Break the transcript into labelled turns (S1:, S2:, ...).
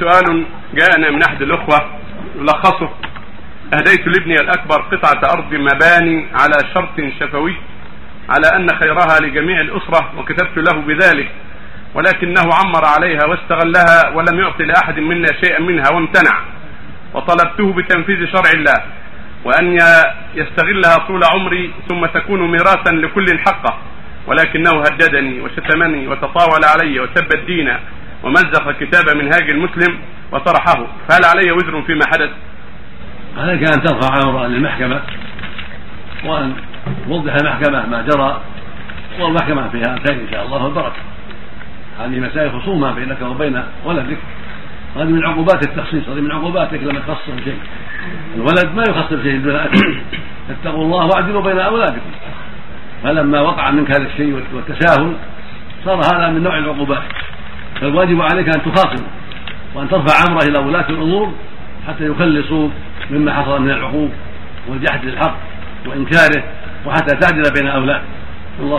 S1: سؤال جاءنا من أحد الأخوة يلخصه أهديت لابني الأكبر قطعة أرض مباني على شرط شفوي على أن خيرها لجميع الأسرة وكتبت له بذلك ولكنه عمر عليها واستغلها ولم يعطي لأحد منا شيئا منها وامتنع وطلبته بتنفيذ شرع الله وأن يستغلها طول عمري ثم تكون ميراثا لكل حقه ولكنه هددني وشتمني وتطاول علي وسب الدين ومزق كتاب منهاج المسلم وطرحه. فهل علي وزر فيما حدث؟
S2: عليك أن ترفع امرا للمحكمه وأن توضح المحكمة ما جرى والمحكمة فيها الخير إن شاء الله والبركة. هذه مسائل خصومة بينك وبين ولدك. هذه من عقوبات التخصيص هذه من عقوباتك لما تخصص شيء. الولد ما يخصص شيء اتقوا الله واعدلوا بين أولادكم. فلما وقع منك هذا الشيء والتساهل صار هذا من نوع العقوبات. فالواجب عليك أن تخاصم وأن ترفع أمره إلى ولاة الأمور حتى يخلصوا مما حصل من العقوق والجحد للحق وإنكاره وحتى تعدل بين أولاد. الله